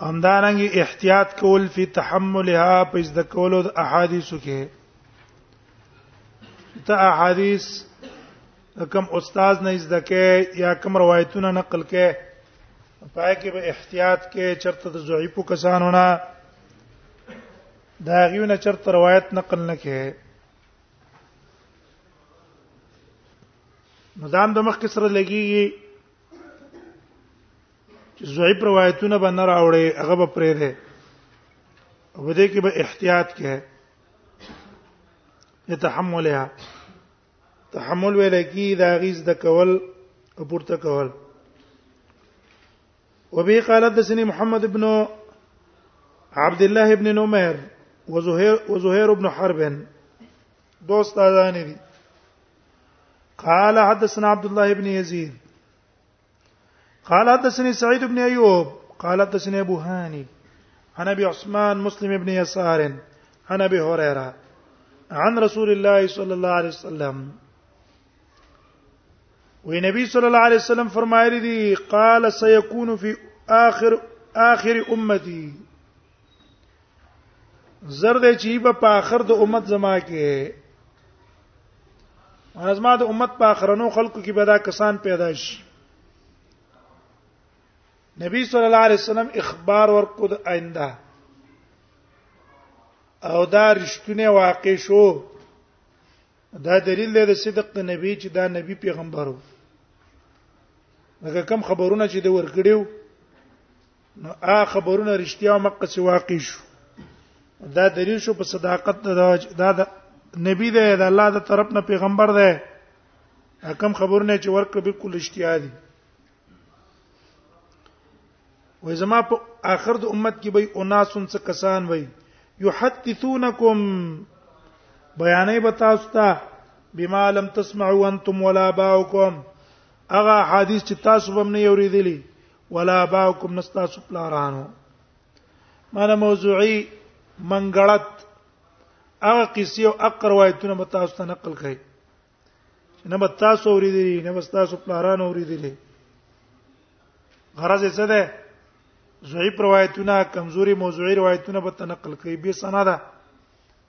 همدارنګ احتیاط کول فی تحملها په د کولو د احادیثو کې ته احادیث کم استاد نه زده کې یا کم روایتونه نقل کې پای کې به احتیاط کې چرته د ضعیفو کسانو نه دا غیونه چرته روایت نقل نه کې نظام د مخ کې سره لګي چې ضعیف روایتونه به نه راوړي هغه به پرې ده په دې کې به احتیاط کې لتحملها تحمل ویل کی دا غیز د کول او پورته کول وبه قال حدثني محمد ابن عبد الله ابن نمير وزهير وزهير ابن حرب دوست اذان دي قال حدثنا عبد الله بن يزيد قال حدثني سعيد بن أيوب قال حدثني أبو هاني عن أبي عثمان مسلم بن يسار عن أبي هريرة عن رسول الله صلى الله عليه وسلم وی نبی صلى الله عليه وسلم فرمایلی دی قال سيكون في آخر آخر امتي زر دې چې به په اخر د امت زما کې ازما د امت په اخرنو خلکو کې به دا کسان پیدا شي نبی صلی الله علیه وسلم اخبار ورکو د آینده او دا رښتونه واقع شو دا دلیل دی د صدق د نبی چې دا نبی پیغمبرو لکه کم خبرونه چې د ورکړیو نو هغه خبرونه رښتیا او مکه چې واقع شو دا دلیل شو په صداقت دا د نبی دی د الله د طرف نه پیغمبر دی حکم خبرونه چې ورکړه بالکل رښتیا دي وې زما په آخر د امت کې به اناسن څه کسان وي یحدثونکم بیانې به تاسو ته بما لم تسمعوا انتم ولا باؤکم اغه حدیث چې تاسو هم نه اوریدلی ولا باکم نستا سپلارانو معنی موضوعي منګړت هغه قصې او اقر روایتونه به تاسو ته نقل کړي چې نه به تاسو اوریدلی نه به تاسو پلاران اوریدلی غرض یې څه ده ضعیف روایتونه کمزوري موضوعي روایتونه به تنقل کوي به سنده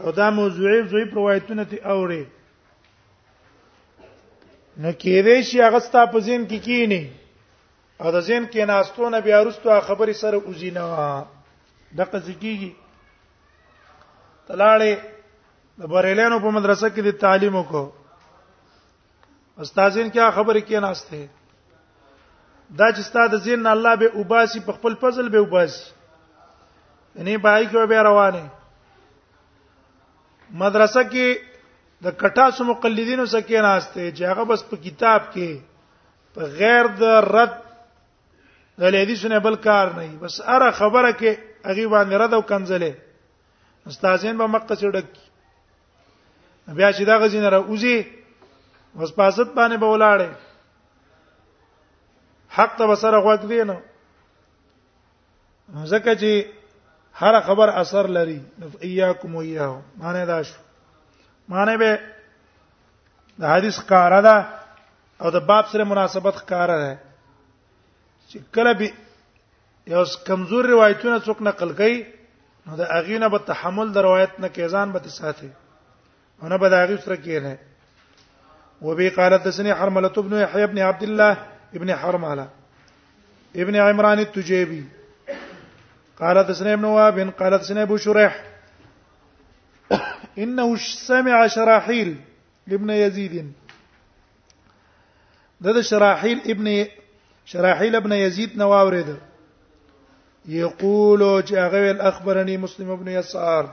او دا موضوعي زوی روایتونه ته اوري نو کېدې شي هغه ستا په ذهن کې کینی او د ذهن کې ناستونه بیا ورستو خبرې سره اوزینه دغه ځکیږي تلاړې د بریلانو په مدرسه کې د تعلیم وکړو استادین کیا خبرې کې ناشته دا چې استاد زین الله به وباسي په خپل فضل به وباسي یعنی بای کې به روانه مدرسه کې د کټاسو مقلدینو سره کې ناشته چې هغه بس په کتاب کې په غیر د رد د حدیث نه بل کار نه بس اره خبره کې هغه باندې رد او کنځلې استادین به مقصد ډک بیا چې دا غزین را اوزي اوس په حضرت باندې به ولاړې حق ته وسره غوږ دی نو ځکه چې هر خبر اثر لري اياکم وياه معنی دا شو معنی به د حدیث کارا ده او د باب سره مناسبت کارا ده چې کله به یو کمزور روایتونه څوک نقل کوي نو د اغینه به تحمل د روایت نه کیزان به ساتي انا به دا غي سره کېره وبي قال حدثني حرمله ابن يحيى ابن عبد الله ابن حرمله ابن عمران التجيبي قال حدثنا ابن وهب قال حدثنا ابو شريح انه سمع شراحيل ابن يزيد د شراحيل ابن شراحيل ابن يزيد نو اورید یقول چې هغه ویل اخبرني مسلم ابن يسار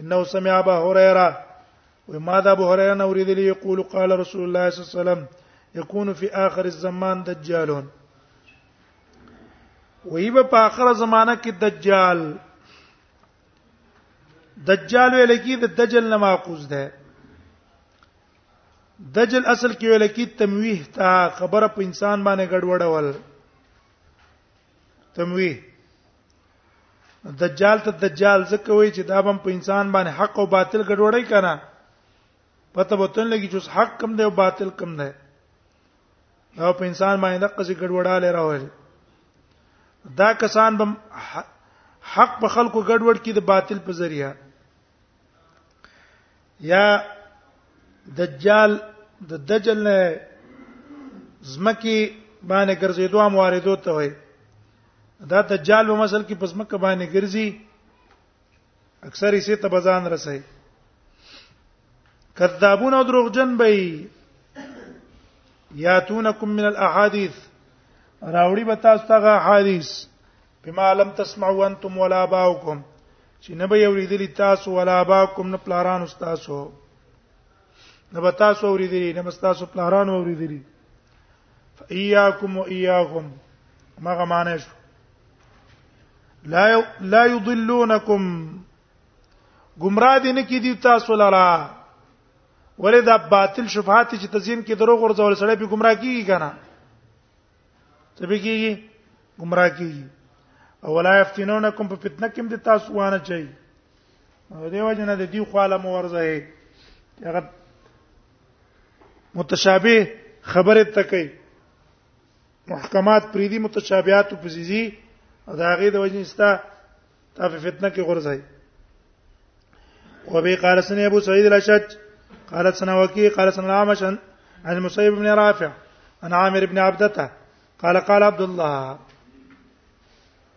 انه سمع ابا هريره وما ذا ابو هريره نو اوریدلی یقول قال رسول الله صلی الله عليه وسلم يكون في اخر الزمان دجالون ویبه په اخر زمانہ کې دجال دجال ویل کی د دجل نه ماخوذ ده دجل اصل کې ویل کی تمویه تا خبره په انسان باندې ګډوډول تمویه دجال ته دجال ځکه وای چې دا بم په انسان باندې حق او باطل ګډوډای کنه پته بوتن لګي چې حق کم دی او باطل کم دی دا په انسان باندې دغه څه ګډوډاله راوړي دا کسان بم حق په خلکو ګډوډ کی د باطل په ذریعہ یا دجال د دجل نه زمکی باندې ګرځېدو هم واردو ته وای دا دجال په مسل کې پس مکه باندې ګرځي اکثر یې ته بزان رسي کذابون او دروغجن به یاتونکم من الاحاديث راوړي به تاسو ته احادیث بما لم تسمعوا انتم ولا باؤكم چې نه به اوریدلی تاسو ولا باؤكم نه پلاران تاسو نه به تاسو اوریدلی نه به تاسو پلاران اوریدلی فإياكم وإياهم ما غمانه شو لا لا يضلونكم گمراه دي نه کی دي تاسو لرا ولې دا باطل شبهات چې تزین کې دروغ ورځول سره به گمراه کیږي کنه ته به کیږي گمراه کیږي او ولا یفتنونکم په فتنه کې د تاسو وانه چي او دیو جن د دې خواله مو ورځه هغه متشابه خبره تکي محکمات پریدي متشابهات په زیزي او دا غي د وجنستا تاسو فتنه کې غورځي وبي قال سنه ابو سعيد الاشج قالت سنه وكي قال سنه عامش عن المسيب بن رافع عن عامر بن عبدته قال قال عبد الله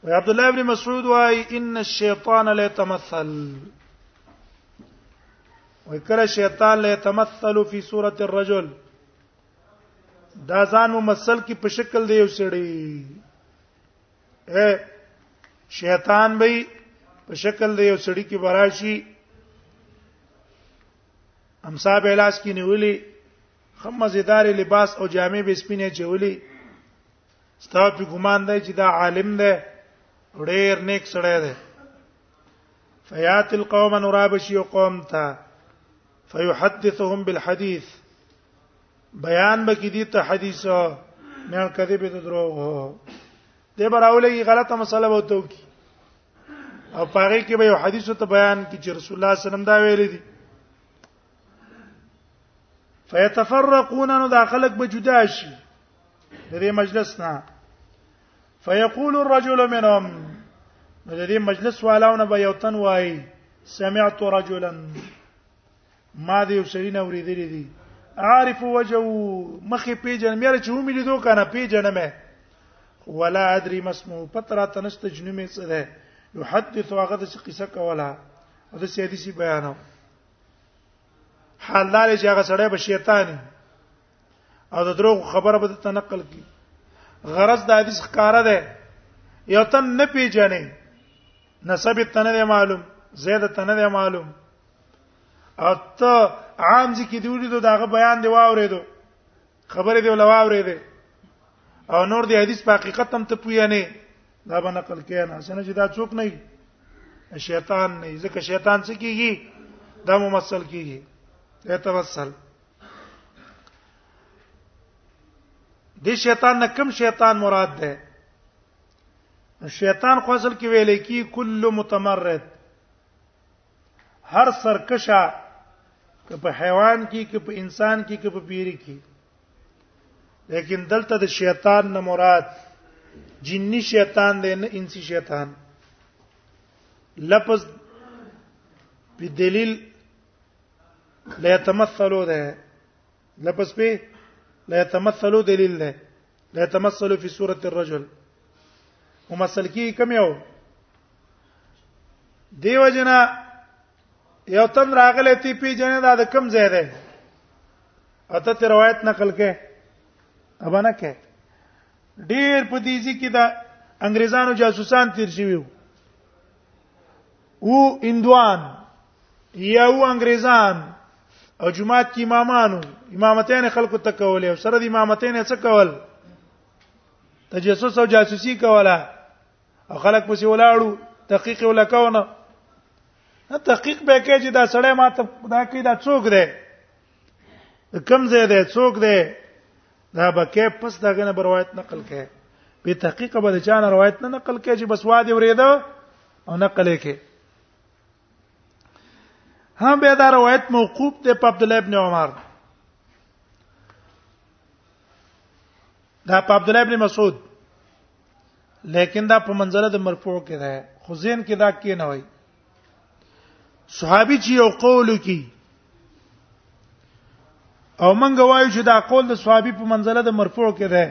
وعبد الله بن مسعود واي ان الشيطان لا يتمثل وکړه شیطان له تمثل فی صورت الرجل دا ځان ممثل کی په شکل دی یو سړی شیطان به په شکل د یو سړی کې براشي امسا به لاس کې نیولې خمزیدار لباس او جامې به سپینې چولې ستاسو په ګمان دی چې دا عالم دی ډېر نیک سړی دی فیات القوم نورابشی قوم تا فیحدثهم بالحديث بیان به کې دي ته حدیث نه کذب ته دروغ دی براولې غلطه مسله وو ته کی او پاره کې به یو حدیث ته بیان کی چې رسول الله صلی الله علیه وسلم دا ویل دي فيتفرقون نو دا خلق به جدا شي د دې مجلس نه فيقول الرجل منهم د دې مجلس والاونه به یو تن وایي سمعت رجلا ما د یو سړي نه اوریدلې دي عارف وجو مخې پیجن مې چې ومې لیدو کنه پیجن مې ولا ادري مسمو پترا تنست جنمه څه ده يحدث هغه د قصه کوله او د سیادي سي بیانو حال دار چې هغه سړی به شیطان او د دروغ خبره به ته نقل کی غرض د حدیث ښکارا ده یو تن نه پیژنې نسب تن نه معلوم زید تن نه معلوم اته عام ځکه دی ولیدو داغه بیان دی واورېدو خبره دی ولوا اورېده او نور دی حدیث په حقیقت هم ته پوی نه دا به نقل کین حسنه چې دا څوک نه شیطان نه ځکه شیطان څه کیږي دا ممثل کیږي ته توسل دې شیطان نه کوم شیطان مراد ده شیطان خو اصل کې ویل کی کل متمرد هر سرکشا که په حیوان کې که په انسان کې که په پیری کې لیکن دلته د شیطان نه مراد جنی شیطان دی نه انسی شیطان لفظ په دلیل لا تمثلو ده لپس په لا تمثلو دلیل ده لا تمثلو فی صورت الرجل ومثل کی کم یو دیو جنا یو تن راغله تی پی جنې دا د کم ځای ده اته ته روایت نقل کې ابا نه کې ډیر په دې ځکه دا انګريزانو جاسوسان تیر شوی وو او اندوان یا او انګریزان او جماعت کې امامانو امامتین خلکو ته کولې او سره د امامتین څه کول تجسس او جاسوسي کوله او خلک پسې ولاړو تحقیق ولکونه تحقیق به کې چې دا سړی ماته دا کې دا څوک دی کم ځای دی څوک دی دا بکې پس دغه نه روایت نقل کړي په تحقیق به د چانه روایت نه نقل کړي چې بس وادي ورېده او نقل یې کړي هم به دا روایت موقوف دی په عبد الله ابن عمر دا په عبد الله ابن مسعود لیکن دا په منزله د مرفوع کې ده خو زین کې دا کې نه وای صحابي چې یو قول کی او منګه وایو چې دا قول د صحابي په منزله د مرفوع کې ده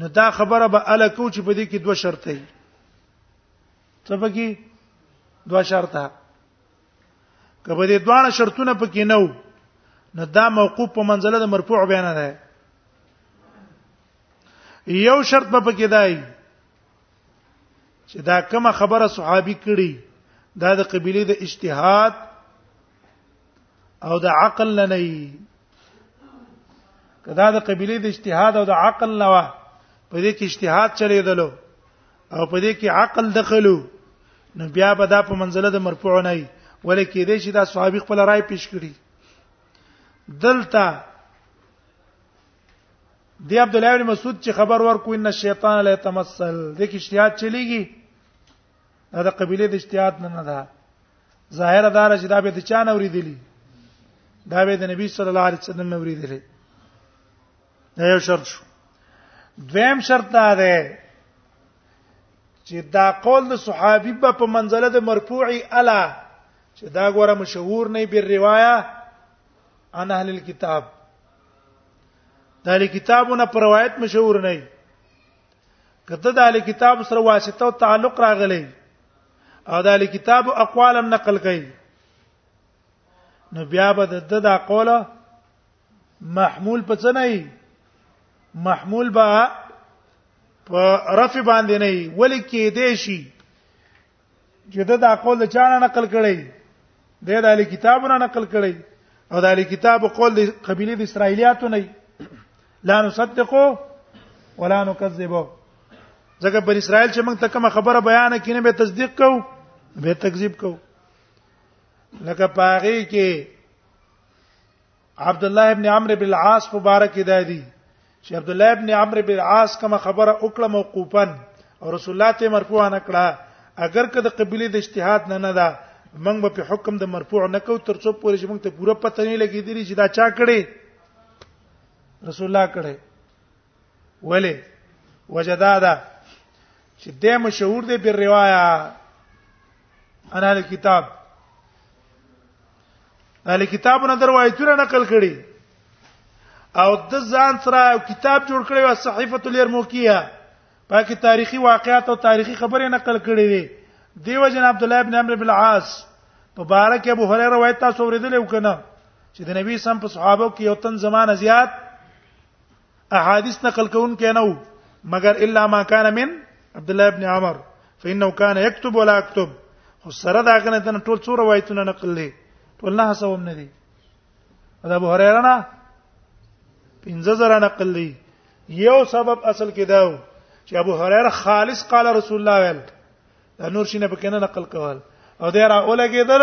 نو دا خبره به اله کو چې په دې کې دوه شرط دي څه پکې دوه شرط ده کبه دې دواړه شرطونه پکې نه وو نو دا موقوف په منزله د مرفوع بیان ده یو شرط به پکې دای چې دا کومه خبره صحابي کړي دا د قبيله د اجتهاد او د عقل نه نه کدا د قبيله د اجتهاد او د عقل نه و په دې کې اجتهاد چلیدلو او په دې کې عقل دخلو نو بیا به دا په منزله د مرفوع نه وي ولې کې دې چې دا صحابي خپل رائے پیش کړي دلته دی عبد الله بن مسعود چې خبر ورکو ان الشیطان لا يتمثل د کې اجتهاد چلیږي دا قبيله د اجتهاد نه نه ده ظاهر دار چې دا به د چا نه اوریدلی دا به د نبی صلی الله علیه وسلم نه اوریدلی دا یو شرط شو دویم شرط دا ده چې دا قول د صحابي په منزله د مرفوعي الا چې دا ګوره مشهور نه بیر روايه عن اهل الكتاب د اهل کتابونه پر روایت مشهور نه دي کته د اهل کتاب سره واسطه او تعلق راغلی او د اهل کتاب اقوال هم نقل کړي نو بیا به د د قوله محمول په څه نه وي محمول به په رفع باندې نه وي ولکه دې شي چې دا د قول د چانه نقل کړي دی د اهل کتابو نه نقل کړي او د اهل کتابو قول د قبيله د اسرایلیاتو نه لا نصدقو ولا نكذبو ځکه بر اسرائیل چې موږ ته کوم خبره بیان کینې به تصدیق کو به تکذیب کو لکه پاره کې عبد الله ابن عمرو بن العاص مبارک دادی چې عبد الله ابن عمرو بن العاص کوم خبره وکړه موقوفا او رسول الله ته مرفوع نه کړه اگر که د قبيله د اجتهاد نه نه ده موږ به په حکم د مرفوع نه کو تر څو پورې چې موږ ته پوره پته نه لګیدلی چې دا چا کړي رسول الله کړي ولی وجدادا چې د مشهور دی په روایا انا له کتاب له کتابونو دروایتونه نقل کړي او د ځان سره کتاب جوړ کړی او صحیفه الیرموکیه پاکي تاریخي واقعات او تاریخي خبرې نقل کړې دي دیو جن عبد الله ابن عمرو بن العاص په باره کې ابو هريره روایت تاسو ورېدلې وکنه چې د نبی سم په صحابه کې یو تن زمانه زیات احادیث نقل کون کې نو مگر الا ما کان من عبد الله ابن عمر فانه كان يكتب ولا اكتب خو سره دا کنه تن ټول څو روایتونه نقل لې ټول نه حساب نه دي دا ابو هريره نه پنځه زره نقل لې یو سبب اصل کې دا چې ابو هريره خالص قال رسول الله ویل دا نور شینه پکې نه نقل کول او دا را اولګېدل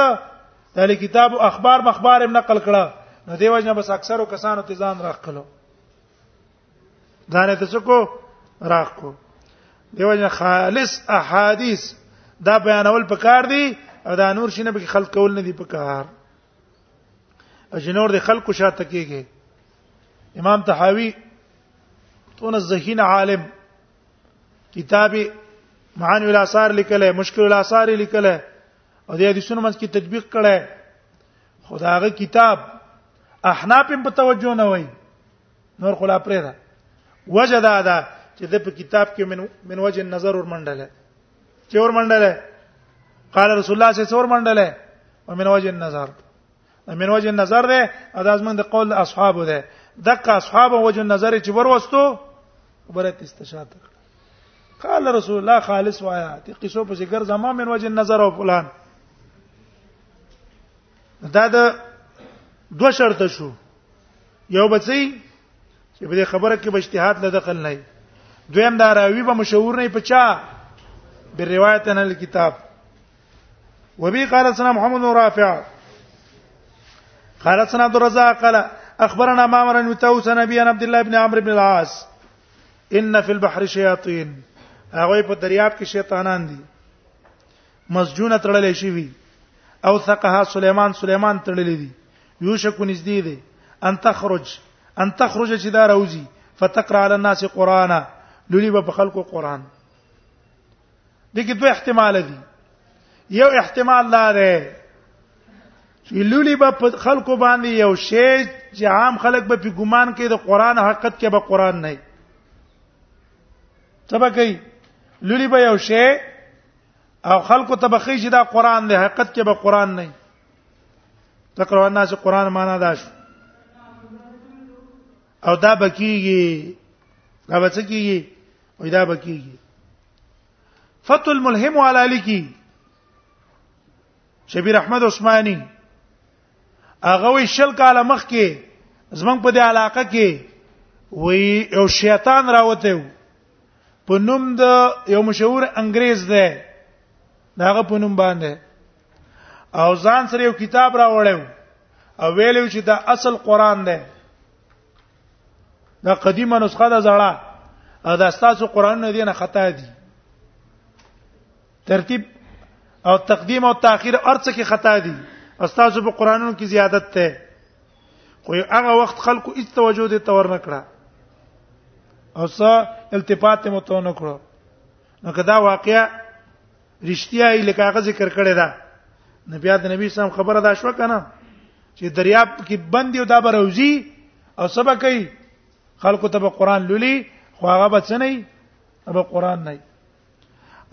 دا کتاب او اخبار مخبار هم نقل کړه نو دی وجنه بس اکثرو کسانو ته ځان راخ کړو ځان ته څه کو راخ کو دی وجنه خالص احادیث دا بیانول پکار دي او دا نور شینه به خلق کول نه دي پکار اجنور د خلکو شاته کېږي امام تحاوی تون ذهین عالم کتاب معانی الاثار لیکل مشکل الاثار لیکل او د حدیثونو منځ کې تطبیق کړي خداغه کتاب احناف په توجه نه وای نور خلا پرې ده وجه دا ده چې د په کتاب کې من من وجه نظر ور منډله چې ور منډله قال رسول الله صلی الله علیه وسلم ور منډله ومن وجه النظر من وجه نظر ده ادا زمون د قول اصحاب ده دغه اصحاب وجه نظر چې وروستو برت استشهاد قال رسول الله خالص وایا تی قصو په ذکر زما من وجه نظر او فلان دا د دو شرط شو یو بچی چې په دې خبره کې به اجتهاد نه دخل نه دویم دا راوی به مشهور نه پچا به روایت نه کتاب وبي قال سنا محمد بن رافع قال سنا عبد الرزاق قال اخبرنا معمر بن تاوس نبي عن عبد الله بن عمرو بن العاص ان في البحر شياطين هغه په دریاب کې شیطانان دي مسجونه تړلې شي وي او ثقها سليمان سليمان تړلې دي یوشک نږدې دي ان تخرج ان تخرج چې دا راوځي فتقرا على الناس قرانا لولي په خلکو قران د کې دوه احتمال دي یو احتمال دا دی چې لولي به په خلکو باندې یو شی چې عام خلک به په ګمان کې د قران حقیقت کې به قران نه تبه کوي لولي به یو شی او خلکو ته بخی چې دا قران دی حقیقت کې به قران نه تقرأ الناس قران معنا دا شو او دا بکیږي دا بچ کیږي او دا بکیږي فتح الملهم علی لکی شبیر احمد عثماني هغه وی شل کاله مخ کې زمنګ په دې علاقه کې وی یو شیطان راوته په نوم د یو مشهور انګريز دی داغه په نوم باندې او ځان سره یو کتاب راوړیو او ویلو چې دا اصل قران دی دا قدیمه نسخه ده زړه او دا ستاسو قران نه دی نه خطا دي ترتیب او تقدیم او تاخير ارڅ کې خطا دي استادو په قرانونو کې زیادت ته خو هغه وخت خلکو هیڅ توجه دې تور نه کړه او څه التفات متو نه کړو نو کدا واقعیا رښتیا یې لکه هغه ذکر کړی دا نبی د نبی سم خبره دا شو کنه چې دریاب کې بند یو دا بروزی او سبا کوي خلکو ته به قران لولي خو هغه به څه نه به قران نه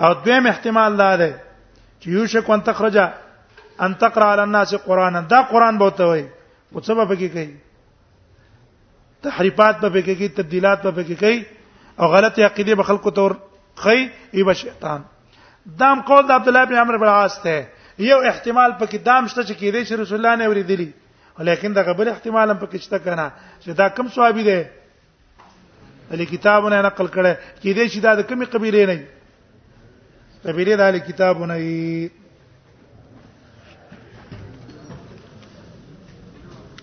او دویم احتمال دا ده چې یو شک وان تخرج ان تقرا علی الناس قرانا دا قران بوته وي او څه به پکې کوي تحریفات به کې کې تبديلات به کې کوي او غلطي عقيده به خلکو تور خي ای به شیطان دام قول د عبد الله بن عمرو بن عاص ته یو احتمال پکې دام شته چې کې دې چې رسول الله نه ورېدلی ولیکن دا غبل احتمال هم پکې شته کنه چې دا کم صحابي دی ولې کتابونه نقل کړي کې دې چې دا د کمی قبيله نه قبيله د کتابونه